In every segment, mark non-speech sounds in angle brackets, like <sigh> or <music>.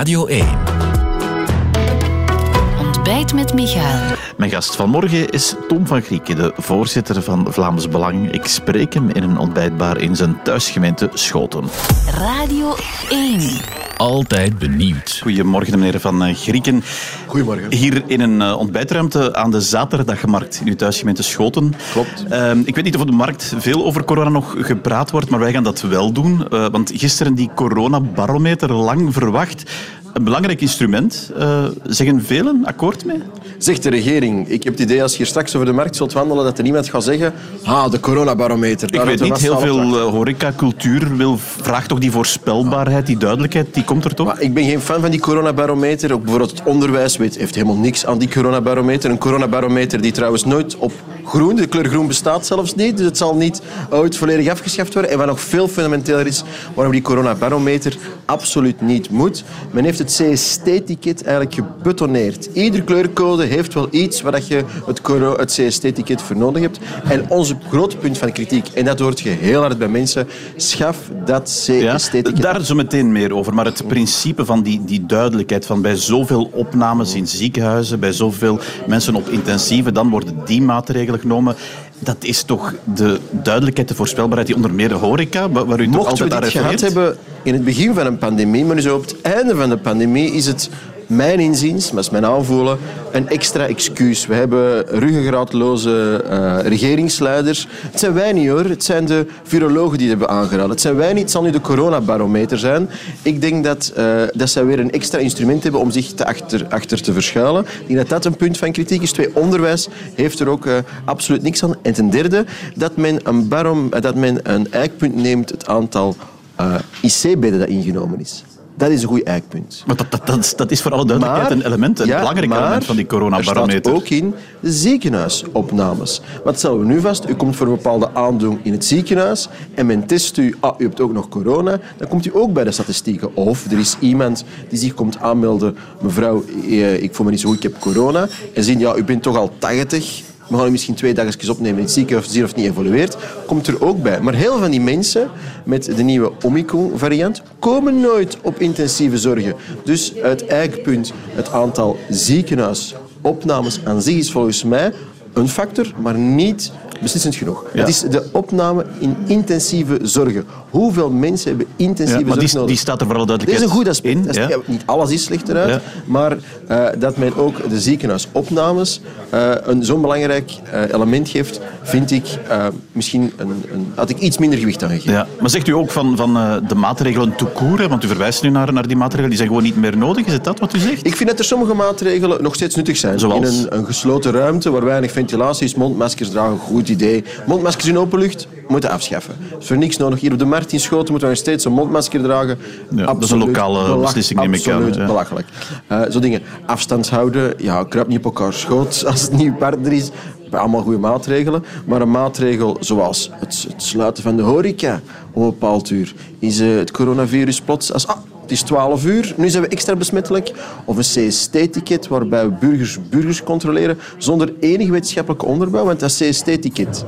Radio 1. Ontbijt met Michael. Mijn gast van morgen is Tom van Grieken, de voorzitter van Vlaams Belang. Ik spreek hem in een ontbijtbar in zijn thuisgemeente Schoten. Radio 1. Altijd benieuwd. Goedemorgen, meneer Van eh, Grieken. Goedemorgen. Hier in een uh, ontbijtruimte aan de zaterdagmarkt in uw thuisgemeente Schoten. Klopt. Uh, ik weet niet of op de markt veel over corona nog gepraat wordt, maar wij gaan dat wel doen. Uh, want gisteren die coronabarometer lang verwacht. Een belangrijk instrument. Uh, zeggen velen akkoord mee? Zegt de regering. Ik heb het idee als je straks over de markt zult wandelen dat er niemand gaat zeggen ah, de coronabarometer. Ik weet niet, heel veel uh, horeca, cultuur wil, vraagt toch die voorspelbaarheid, die duidelijkheid, die komt er toch? Maar ik ben geen fan van die coronabarometer. Ook bijvoorbeeld het onderwijs weet, heeft helemaal niks aan die coronabarometer. Een coronabarometer die trouwens nooit op groen, de kleur groen bestaat zelfs niet, dus het zal niet ooit volledig afgeschaft worden. En wat nog veel fundamenteler is, waarom die coronabarometer absoluut niet moet, men heeft het CST-ticket eigenlijk gebetonneerd. Iedere kleurcode heeft wel iets waar je het, het CST-ticket voor nodig hebt. En onze grote punt van kritiek, en dat hoort je heel hard bij mensen, schaf dat CST-ticket. Ja, daar zo meteen meer over. Maar het principe van die, die duidelijkheid van bij zoveel opnames in ziekenhuizen, bij zoveel mensen op intensieve, dan worden die maatregelen genomen. Dat is toch de duidelijkheid, de voorspelbaarheid die onder meer de horeca, waar u toch Mochten altijd we dit gehad hebben in het begin van een pandemie, maar nu zo op het einde van de pandemie is het mijn inziens, maar is mijn aanvoelen, een extra excuus. We hebben ruggengraatloze uh, regeringsleiders. Het zijn wij niet hoor, het zijn de virologen die het hebben aangeraden. Het zijn wij niet, het zal nu de coronabarometer zijn. Ik denk dat, uh, dat zij weer een extra instrument hebben om zich te achter, achter te verschuilen. Ik denk dat dat een punt van kritiek is. Twee, onderwijs heeft er ook uh, absoluut niks aan. En ten derde, dat men een, barom, dat men een eikpunt neemt, het aantal IC-bedden dat ingenomen is. Dat is een goed eikpunt. Maar dat, dat, dat, dat is voor alle duidelijkheid Maar- een element, een ja, belangrijk element van die Er coronabarometer. staat ook in de ziekenhuisopnames. Wat stellen we nu vast? U komt voor een bepaalde aandoening in het ziekenhuis en men test u, ah, u hebt ook nog corona, dan komt u ook bij de statistieken. Of er is iemand die zich komt aanmelden, mevrouw, eh, ik voel me niet zo goed, ik heb corona. En zien, ja, u bent toch al 80, we gaan u misschien twee dagjes opnemen in het ziekenhuis, of niet evolueert, komt er ook bij. Maar heel veel van die mensen met de nieuwe Omicron-variant komen nooit op intensieve zorgen. Dus het eikpunt, het aantal ziekenhuisopnames aan zich is volgens mij een factor, maar niet beslissend genoeg. Ja. Het is de opname in intensieve zorgen. Hoeveel mensen hebben intensieve Ja, maar zorg die, nodig? die staat er vooral is een goed aspect. in. Dat is- ja. ja, niet alles is slecht eruit, Ja. maar eh, dat men ook de ziekenhuisopnames eh, een zo'n belangrijk eh, element geeft, vind ik misschien een, een, had ik iets minder gewicht aan gegeven. Ja. Maar zegt u ook van, van de maatregelen court, hè, want u verwijst nu naar, naar die maatregelen, die zijn gewoon niet meer nodig. Is het dat wat u zegt? Ik vind dat er sommige maatregelen nog steeds nuttig zijn. Zoals? In een, een gesloten ruimte waar weinig ventilatie is, mondmaskers dragen, goed idee. Mondmaskers in openlucht moeten afschaffen. Is voor niks nodig. Hier op de markt in Schoten moeten we nog steeds een mondmasker dragen. Ja, dat is een lokale beslissing, neem ik aan, Absoluut belachelijk. Eh, zo dingen. Afstand houden. Ja, kruip niet op elkaar schoot <laughs> als het nieuw partner is. Allemaal goede maatregelen. Maar een maatregel zoals het, het sluiten van de horeca om een bepaald uur. Is eh, het coronavirus plots als... Ah, het is 12 uur, nu zijn we extra besmettelijk. Of een CST-ticket waarbij we burgers burgers controleren zonder enig wetenschappelijk onderbouw. Want dat CST-ticket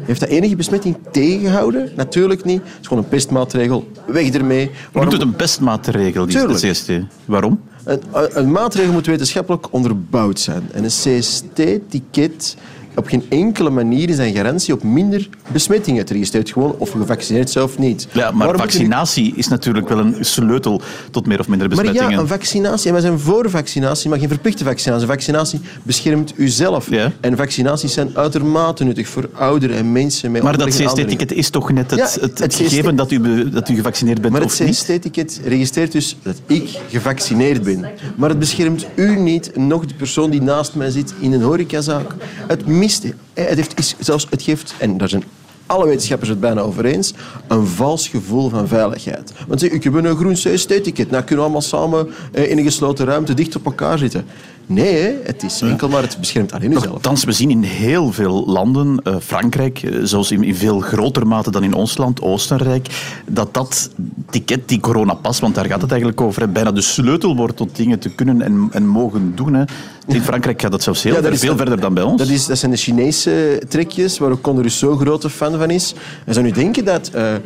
heeft dat enige besmetting tegengehouden? Natuurlijk niet. Het is gewoon een pestmaatregel. Weg ermee. Noemt Waarom- het een pestmaatregel, die Tuurlijk. de CST. Waarom? een, een maatregel moet wetenschappelijk onderbouwd zijn. En een CST-ticket op geen enkele manier is een garantie op minder besmettingen. Het registreert gewoon of je gevaccineerd bent of niet. Ja, maar Waarom vaccinatie is natuurlijk wel een sleutel tot meer of minder Maar besmettingen. ja, een vaccinatie. En wij zijn voor vaccinatie, maar geen verplichte vaccinatie. Een vaccinatie beschermt uzelf. Ja. En vaccinaties zijn uitermate nuttig voor ouderen en mensen met maar dat. CST-ticket is toch net het, Ja, het, het gegeven dat u, dat u gevaccineerd bent Maar of het niet? CST-ticket registreert dus dat ik gevaccineerd ben. Maar het beschermt u niet, nog de persoon die naast mij zit in een horecazaak. Het mist, het, heeft, zelfs, het geeft, en daar zijn alle wetenschappers het bijna over eens, een vals gevoel van veiligheid. Want ik heb een groen CST-ticket, nou kunnen we allemaal samen eh, in een gesloten ruimte dicht op elkaar zitten. Nee, het is enkel maar het beschermt alleen uzelf. Nochtans, we zien in heel veel landen, eh, Frankrijk, eh, zoals in, in veel groter mate dan in ons land, Oostenrijk, dat dat ticket, die coronapas, want daar gaat het eigenlijk over, hè, bijna de sleutel wordt tot dingen te kunnen en, en mogen doen. Hè. In Frankrijk gaat dat zelfs heel Ja, ver- veel verder dan bij ons. Dat, is, dat zijn de Chinese trekjes, waar ook Conor Rousseau grote fan van is. En zou nu denken dat eh eh,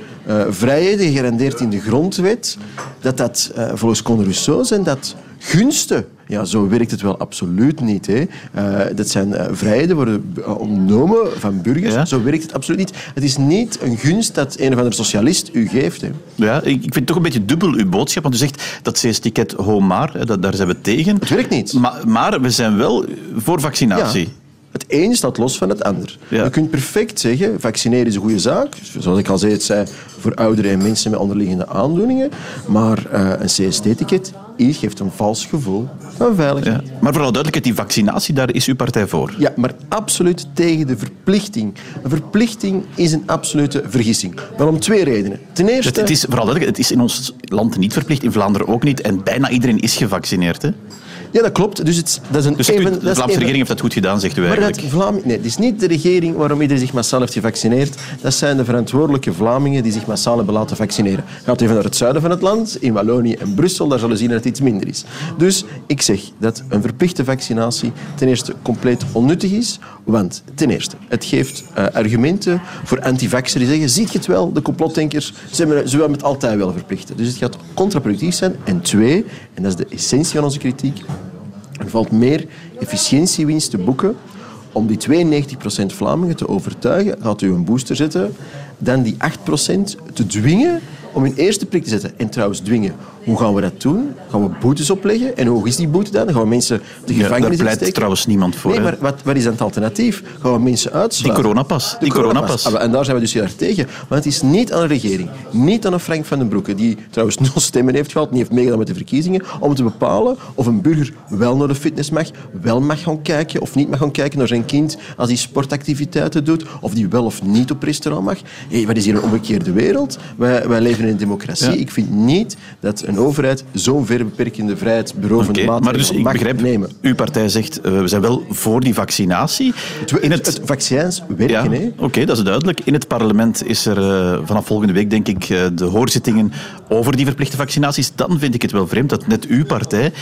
vrijheden gegarandeerd in de grondwet, dat dat volgens Conor Rousseau zijn dat gunsten. Ja, zo werkt het wel absoluut niet. Hè. Eh, dat zijn eh, vrijheden worden eh, ontnomen van burgers. Ja. Zo werkt het absoluut niet. Het is niet een gunst dat een of andere socialist u geeft. Hè. Ja, ik, ik vind het toch een beetje dubbel uw boodschap. Want u zegt dat CS-ticket homaar, hè, dat, daar zijn we tegen. Het werkt niet. Maar, maar we zijn wel voor vaccinatie. Ja. Het een staat los van het ander. Ja. Je kunt perfect zeggen, vaccineren is een goede zaak. Zoals ik al zei, het zij voor ouderen en mensen met onderliggende aandoeningen. Maar eh, een CST-ticket hier geeft een vals gevoel van veiligheid. Ja. Maar vooral duidelijkheid, die vaccinatie, daar is uw partij voor. Ja, maar absoluut tegen de verplichting. Een verplichting is een absolute vergissing. Wel om twee redenen. Ten eerste... Het, het is vooral duidelijk, het is in ons land niet verplicht, in Vlaanderen ook niet. En bijna iedereen is gevaccineerd. Hè? Ja, dat klopt. Dus, het, dat is een Dus even- u- de Vlaamse even- regering heeft dat goed gedaan, zegt u Maar eigenlijk. dat Vlaming... Nee, het is niet de regering waarom iedereen zich massaal heeft gevaccineerd. Dat zijn de verantwoordelijke Vlamingen die zich massaal hebben laten vaccineren. Gaat even naar het zuiden van het land, in Wallonië en Brussel, daar zullen zien dat het iets minder is. Dus ik zeg dat een verplichte vaccinatie ten eerste compleet onnuttig is. Want ten eerste, het geeft eh, argumenten voor antivaxers die zeggen, ziet je het wel, de complotdenkers, ze willen het altijd wel verplichten. Dus het gaat contraproductief zijn. En twee, en dat is de essentie van onze kritiek, er valt meer efficiëntiewinst te boeken om die 92% Vlamingen te overtuigen, gaat u een booster zetten, dan die 8% te dwingen om hun eerste prik te zetten. En trouwens, dwingen. Hoe gaan we dat doen? Gaan we boetes opleggen? En hoe hoog is die boete dan? Dan gaan we mensen de Ja, gevangenis daar pleit insteken? trouwens niemand voor. Nee, hè. maar wat, wat is dan het alternatief? Gaan we mensen Die uitsluiten? coronapas. Die coronapas. Ah, En daar zijn we dus heel erg tegen. Want het is niet aan de regering, niet aan een Frank van den Broeke, die trouwens <laughs> nul stemmen heeft gehad, niet heeft meegedaan met de verkiezingen, om te bepalen of een burger wel naar de fitness mag, wel mag gaan kijken of niet mag gaan kijken naar zijn kind als hij sportactiviteiten doet, of die wel of niet op restaurant mag. Hey, wat is hier een omgekeerde wereld? Wij, wij leven in een democratie. Ja. Ik vind niet dat een overheid zo'n ver beperkende vrijheid berovende maatregelen maar dus ik begrijp, nemen. uw partij zegt, eh, we zijn wel voor die vaccinatie. Het, het, het vaccins Ja, werken, hè? oké, dat is duidelijk. In het parlement is er eh, vanaf volgende week, denk ik, eh, de hoorzittingen over die verplichte vaccinaties. Dan vind ik het wel vreemd dat net uw partij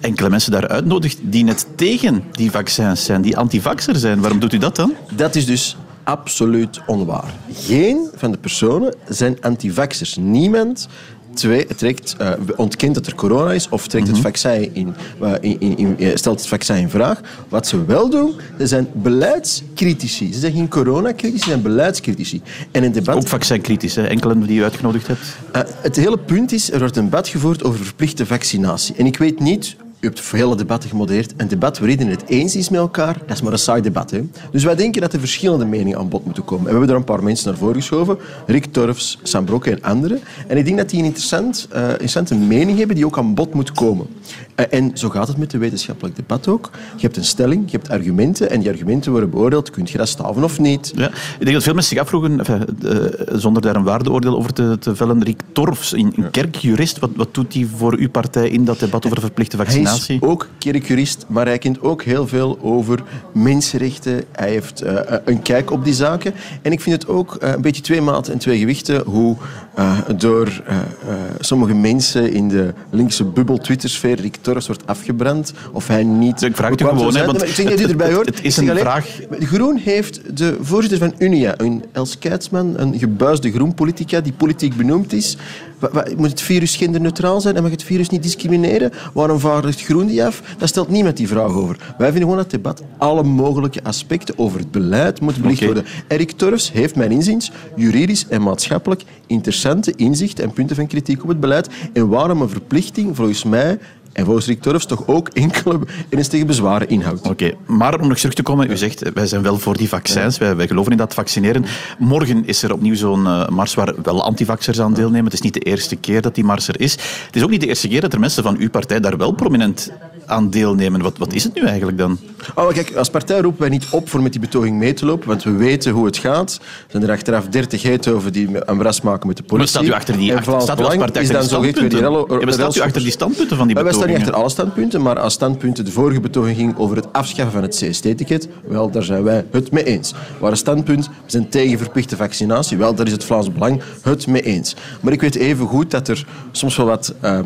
enkele mensen daar uitnodigt die net tegen die vaccins zijn, die antivaxer zijn. Waarom doet u dat dan? Dat is dus absoluut onwaar. Geen van de personen zijn antivaxers. Niemand twee, trekt, eh, ontkent dat er corona is of trekt het vaccin in, eh, in, in, in- eh, stelt het vaccin in vraag. Wat ze wel doen, ze zijn beleidscritici. Ze zijn geen coronacritici, ze zijn beleidscritici. En een debat... Ook vaccinkritisch, hè? enkelen die u uitgenodigd hebt. Het hele punt is, er wordt een debat gevoerd over verplichte vaccinatie. En ik weet niet, u hebt hele debatten gemodereerd, een debat waar iedereen het eens is met elkaar, dat is maar een saai debat. Hè? Dus wij denken dat er verschillende meningen aan bod moeten komen. En we hebben er een paar mensen naar voren geschoven, Rick Torfs, Sam Brokke en anderen. En ik denk dat die een interessant, eh, interessante mening hebben die ook aan bod moet komen. Eh, en zo gaat het met de wetenschappelijk debat ook. Je hebt een stelling, je hebt argumenten en die argumenten worden beoordeeld. Kun je dat staven of niet? Ja, ik denk dat veel mensen zich afvroegen, enfin, eh, zonder daar een waardeoordeel over te, te vellen, Rick Torfs, een, een kerkjurist, wat, wat doet hij voor uw partij in dat debat over de verplichte Hij is ook kerkjurist, maar hij kent ook heel veel over mensenrechten. Hij heeft eh, een kijk op die zaken. En ik vind het ook eh, een beetje twee maten en twee gewichten hoe eh, door eh, eh, sommige mensen in de linkse bubbel Twittersfeer Rick Torres wordt afgebrand of hij niet... Ik vraag het gewoon, hè, want ik zeg niet het- erbij het- is een alleen, vraag- Groen heeft de voorzitter van Unia, een Els Keitsman, een gebuisde groenpolitica die politiek benoemd is. Moet het virus genderneutraal zijn en mag het virus niet discrimineren? Waarom vaardigt Groen die af? Daar stelt niemand die vraag over. Wij vinden gewoon dat het debat alle mogelijke aspecten over het beleid moet belicht worden. Erik Torfs heeft mijn inziens juridisch en maatschappelijk interessante inzichten en punten van kritiek op het beleid. En waarom een verplichting volgens mij en volgens Rick toch ook enkele ernstige bezwaren inhoudt. Oké, maar om nog terug te komen, u zegt, wij zijn wel voor die vaccins, wij, wij geloven in dat vaccineren. Morgen is er opnieuw zo'n eh, mars waar wel antivaxers aan deelnemen. Het is niet de eerste keer dat die mars er is. Het is ook niet de eerste keer dat er mensen van uw partij daar wel prominent aan deelnemen. Wat, wat is het nu eigenlijk dan? Oh, kijk, als partij roepen wij niet op voor met die betoging mee te lopen, want we weten hoe het gaat. Er zijn er achteraf 30 heethoven die een bras maken met de Maar politie. staat u achter die, achter, staat u als partij is dan die standpunten? rel- Ja, maar staat u achter die standpunten van die Maar wij staan niet achter alle standpunten, maar als standpunten de vorige betoging ging over het afschaffen van het CST-ticket, wel, daar zijn wij het mee eens. Waar een standpunt, we zijn tegen verplichte vaccinatie, wel, daar is het Vlaams Belang het mee eens. Maar ik weet even goed dat er soms wel wat eh,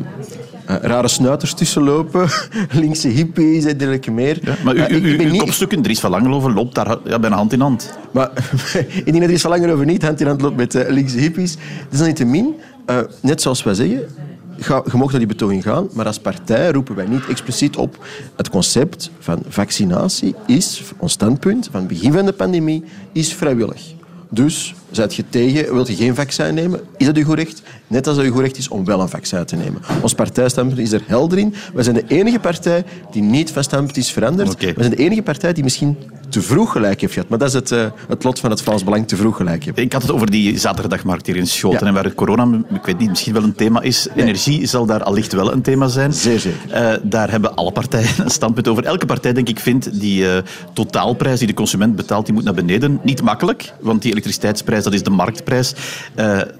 eh, rare snuiters tussen lopen, <laughs> linkse hippies en dergelijke meer. Ja, maar u, Eh, u, u, uw niet- kopstukken, Dries van Langeloven, loopt daar ja, bijna hand in hand. maar <laughs> dat er is van langer over niet hand in hand loopt met uh, linkse hippies. Desalniettemin, uh, net zoals wij zeggen, ga, je mag naar die betoging gaan, maar als partij roepen wij niet expliciet op. Het concept van vaccinatie is, ons standpunt van het begin van de pandemie, is vrijwillig. Dus, zijt je tegen, wilt je geen vaccin nemen, is dat uw goed recht? Net als dat uw goed recht is om wel een vaccin te nemen. Ons partijstandpunt is er helder in. Wij zijn de enige partij die niet van standpunt is veranderd. Oké. Wij zijn de enige partij die misschien te vroeg gelijk heeft gehad. Maar dat is het, eh, het lot van het Vlaams Belang, te vroeg gelijk hebben. Ik had het over die zaterdagmarkt hier in Schoten. Ja. En waar het corona, ik weet niet, misschien wel een thema is. Energie zal daar allicht wel een thema zijn. Zeer zeker. Eh, daar hebben alle partijen een standpunt over. Elke partij, denk ik, vindt die eh, totaalprijs die de consument betaalt, die moet naar beneden. Niet makkelijk, want die elektriciteitsprijs, dat is de marktprijs.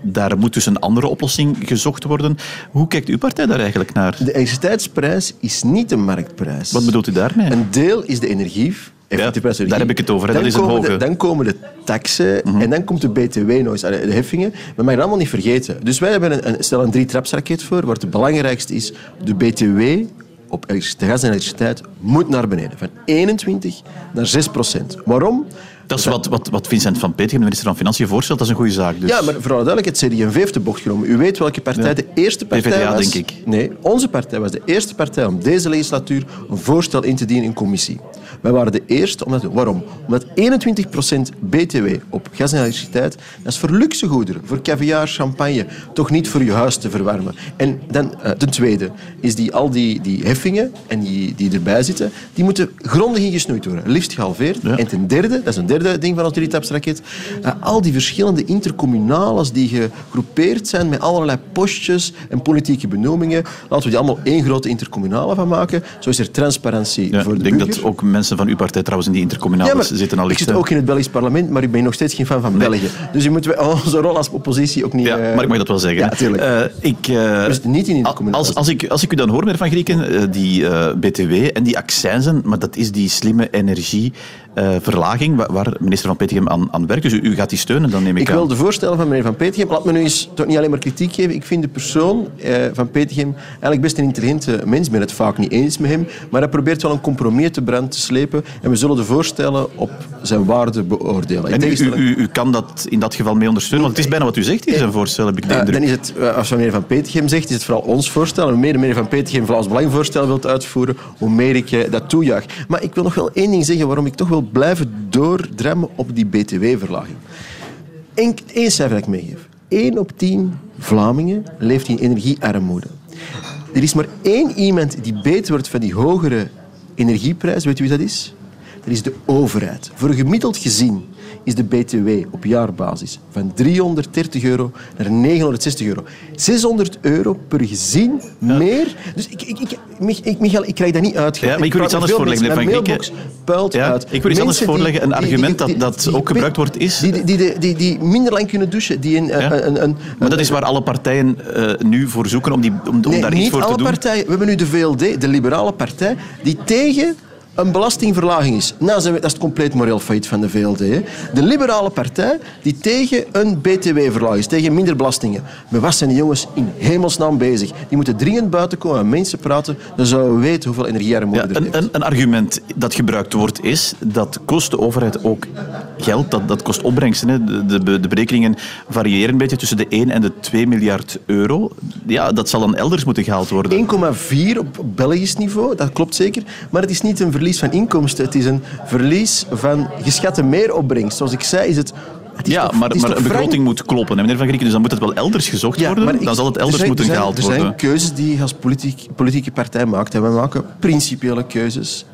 Daar moet dus een andere oplossing gezocht worden. Hoe kijkt uw partij daar eigenlijk naar? De elektriciteitsprijs is niet de marktprijs. Wat bedoelt u daarmee? Een deel is de energie. prijs daar heb ik het over, hè. Dan Dat is een komen hoge. Mhm. De, dan komen de taxen en dan komt de BTW nog eens, allee, de heffingen. Maar mag je dat allemaal niet vergeten. Dus wij hebben een, een, stel een drie-trapsraket voor, waar het belangrijkste is de BTW op gas en elektriciteit moet naar beneden. Van 21 naar 6 procent. Waarom? Dat is wat, wat, wat Vincent van Petegem, de minister van Financiën, voorstelt. Dat is een goede zaak. Dus. Ja, maar vooral duidelijkheid, CD&V heeft de bocht genomen. U weet welke partij Ja. de eerste partij PvdA, was. denk ik. Nee, onze partij was de eerste partij om deze legislatuur een voorstel in te dienen in commissie. Wij waren de eerste om dat te doen. Waarom? Omdat 21% BTW op gas en elektriciteit, dat is voor luxe goederen, voor caviar, champagne, toch niet voor je huis te verwarmen. En dan, eh, ten tweede, is die, al die, die heffingen en die, die erbij zitten, die moeten grondig ingesnoeid worden, liefst gehalveerd. Ja. En ten derde, dat is een derde ding van ons drietapsraket, uh, al die verschillende intercommunales die gegroepeerd zijn met allerlei postjes en politieke benoemingen, laten we die allemaal één grote intercommunale van maken. Zo is er transparantie Ja, voor de ik denk burger. dat ook mensen van uw partij trouwens in die intercommunales Ja, zitten al ik zit ook in het Belgisch parlement, maar ik ben nog steeds geen fan van België. Dus je moet onze rol als oppositie ook niet... Ja, eh, maar ik mag dat wel zeggen. Ja, tuurlijk. Eh, ik, eh, We zitten niet in intercommunale als, als, ik, als ik u dan hoor, meneer Van Grieken, eh, die eh, En die accijnzen, maar dat is die slimme energieverlaging waar, waar minister Van Petegem aan, aan werkt. Dus u, u gaat die steunen, dan neem ik, Ik aan. wil de voorstellen van meneer Van Petegem... Laat me nu eens toch niet alleen maar kritiek geven. Ik vind de persoon eh, van Petegem eigenlijk best een intelligente mens. Ik ben het vaak niet eens met hem. Maar hij probeert wel een compromis te brand te slepen. En we zullen de voorstellen op zijn waarde beoordelen. En u, tegenstelling- u, u kan dat in dat geval mee ondersteunen, want het is bijna wat u zegt in zijn voorstel, heb ik de Eh, dan is het, eh, als meneer Van Petegem zegt, is het vooral ons voorstel. En hoe meer meneer Van Petegem Vlaams Belang voorstel wilt uitvoeren, hoe meer ik eh, dat toejuich. Maar ik wil nog wel één ding zeggen waarom ik toch wil blijven doordrammen op die BTW-verlaging. Eén cijfer dat ik meegeef. 1 op 10 Vlamingen leeft in energiearmoede. Er is maar één iemand die beter wordt van die hogere energieprijs. Weet u wie dat is? Dat is de overheid. Voor een gemiddeld gezin is de BTW op jaarbasis van 330 euro naar 960 euro. 600 euro per gezin meer. Dus ik, ik, ik, Mich- ik, Michael, ik krijg dat niet uit. Ja, maar ik wil iets anders voorleggen, Mijn mailbox puilt Ja, uit. ik wil iets anders voorleggen. Een die- argument die- dat- dat ook gebruikt wordt is- Die, die, die, die, die minder lang kunnen douchen. Die een, Ja. een, een, een, Maar dat is waar alle partijen eh, nu voor zoeken om, die, om, om Nee, daar iets niet voor te alle doen. partijen. We hebben nu de VLD, de liberale partij, die tegen een belastingverlaging is. Nou, zijn we- dat is het compleet moreel failliet van de VLD. Hè. De liberale partij die tegen een BTW-verlaging is, tegen minder belastingen. Maar wat zijn die jongens in hemelsnaam bezig? Die moeten dringend buiten komen en mensen praten. Dan zouden we weten hoeveel Ja, er een, heeft. een, een argument dat gebruikt wordt is dat kost de overheid ook geld, dat, dat kost opbrengsten. Hè. De, de, de berekeningen variëren een beetje tussen de 1 en de 2 miljard euro. Ja, dat zal dan elders moeten gehaald worden. 1,4 op Belgisch niveau, dat klopt zeker. Maar het is niet een verlies van inkomsten. Het is een verlies van geschatte meeropbrengst. Zoals ik zei, is het... het is Ja, toch- maar, maar een begroting moet kloppen, hè, meneer Van Grieken. Dus dan moet het wel elders gezocht worden. maar ik- dan zal het er elders zijn- moeten er zijn- gehaald er worden. zijn keuzes die je als politiek, politieke partij maakt. En wij maken principiële keuzes.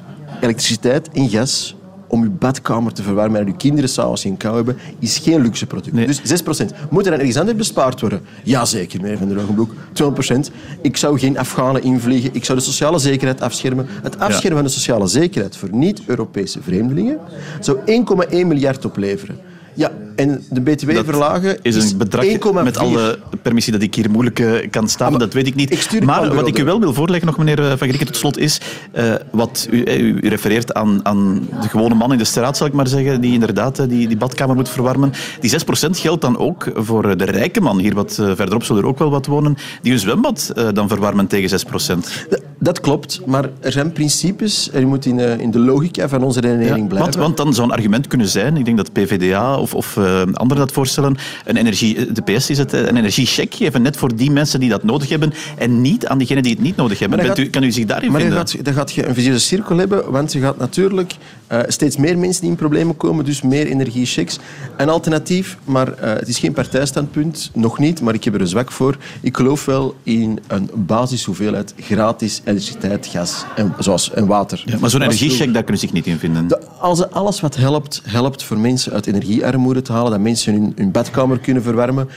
Elektriciteit en gas om je badkamer te verwarmen en je kinderen s'avonds geen kou hebben, is geen luxe product. Nee. Dus 6%. Moet er dan ergens anders bespaard worden? Jazeker, meneer Van der Hogenbroek. 200%. Ik zou geen Afghanen invliegen. Ik zou de sociale zekerheid afschermen. Het afschermen van de sociale zekerheid voor niet-Europese vreemdelingen zou 1,1 miljard opleveren. Ja, en de BTW Dat verlagen is een bedrag 1,4. met alle permissie dat ik hier moeilijk eh, kan staan, maar dat weet ik niet. ik maar wat ik u wel wil voorleggen, nog meneer eh, Van Grieken, tot slot is, eh, wat u, refereert aan, aan de gewone man in de straat, zal ik maar zeggen, die inderdaad die, die badkamer moet verwarmen. Die 6% geldt dan ook voor de rijke man, hier wat verderop zullen er ook wel wat wonen, die hun zwembad dan verwarmen tegen 6%. Dat- Dat klopt, maar er zijn principes en je moet in, eh, in de logica van onze redenering Ja, blijven. want, want dan zou een argument kunnen zijn, ik denk dat PVDA of, of eh, anderen dat voorstellen, een energie, de PS is het, eh, een energiecheck geven net voor die mensen die dat nodig hebben en niet aan diegenen die het niet nodig hebben. Maar Bent u, kan u zich daarin maar vinden? gaat, dan gaat je een visieuze cirkel hebben, want je gaat natuurlijk eh, steeds meer mensen die in problemen komen, dus meer energiechecks. Een alternatief, maar eh, het is geen partijstandpunt, nog niet, maar ik heb er een zwak voor. Ik geloof wel in een basishoeveelheid gratis elektriciteit, gas en, zoals, en water. Ja, maar zo'n energiecheck, daar kunnen ze zich niet in vinden. De- als alles wat helpt, helpt voor mensen uit energiearmoede te halen, dat mensen hun, hun badkamer kunnen verwarmen,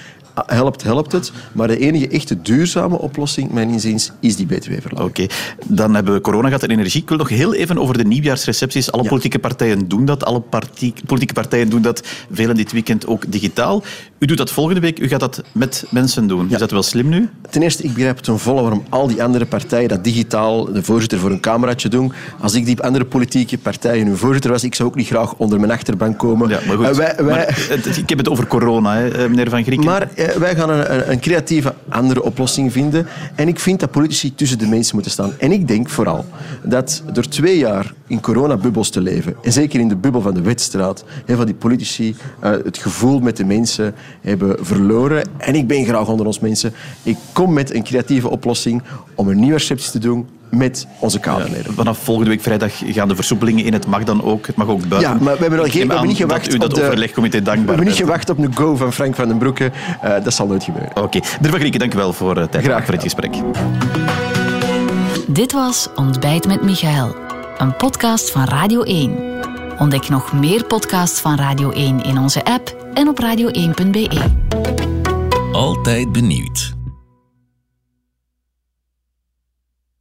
helpt, helpt het. Maar de enige echte duurzame oplossing, mijn inziens, is die btw-verlaging. Oké, dan hebben we corona gehad en energie. Ik wil nog heel even over de nieuwjaarsrecepties. Alle Ja. politieke partijen doen dat. Alle partie- politieke partijen doen dat. Velen dit weekend ook digitaal. U doet dat volgende week. U gaat dat met mensen doen. Is dat wel slim nu? Ten eerste, ik begrijp ten volle waarom al die andere partijen dat digitaal de voorzitter voor een cameraatje doen. Als ik die andere politieke partijen hun voorzitter was, ik zou ook niet graag onder mijn achterbank komen. Ja, maar goed. Eh, wij, wij, Maar het- ik heb het over corona, hè, eh, meneer Van Grieken. Maar eh, wij gaan een, een, creatieve andere oplossing vinden. En ik vind dat politici tussen de mensen moeten staan. En ik denk vooral dat door twee jaar in coronabubbels te leven, en zeker in de bubbel van de wetstraat, heel veel die politici eh, het gevoel met de mensen hebben verloren. En ik ben graag onder ons mensen. Ik kom met een creatieve oplossing om een nieuwe receptie te doen met onze Kamerleden. Vanaf volgende week vrijdag gaan de versoepelingen in. Het mag dan ook. Het mag ook buiten. Ja, maar we hebben, Ik geen, we hebben niet gewacht dat u dat op de, overlegcomité We dankbaar hebben niet gewacht op een go van Frank van den Broeke. Eh, dat zal nooit gebeuren. Oké. Van Grieken, dank u wel voor, uh, tijd Graag voor het gesprek. Dit was Ontbijt met Michael, een podcast van Radio 1. Ontdek nog meer podcasts van Radio 1 in onze app en op radio1.be. Altijd benieuwd.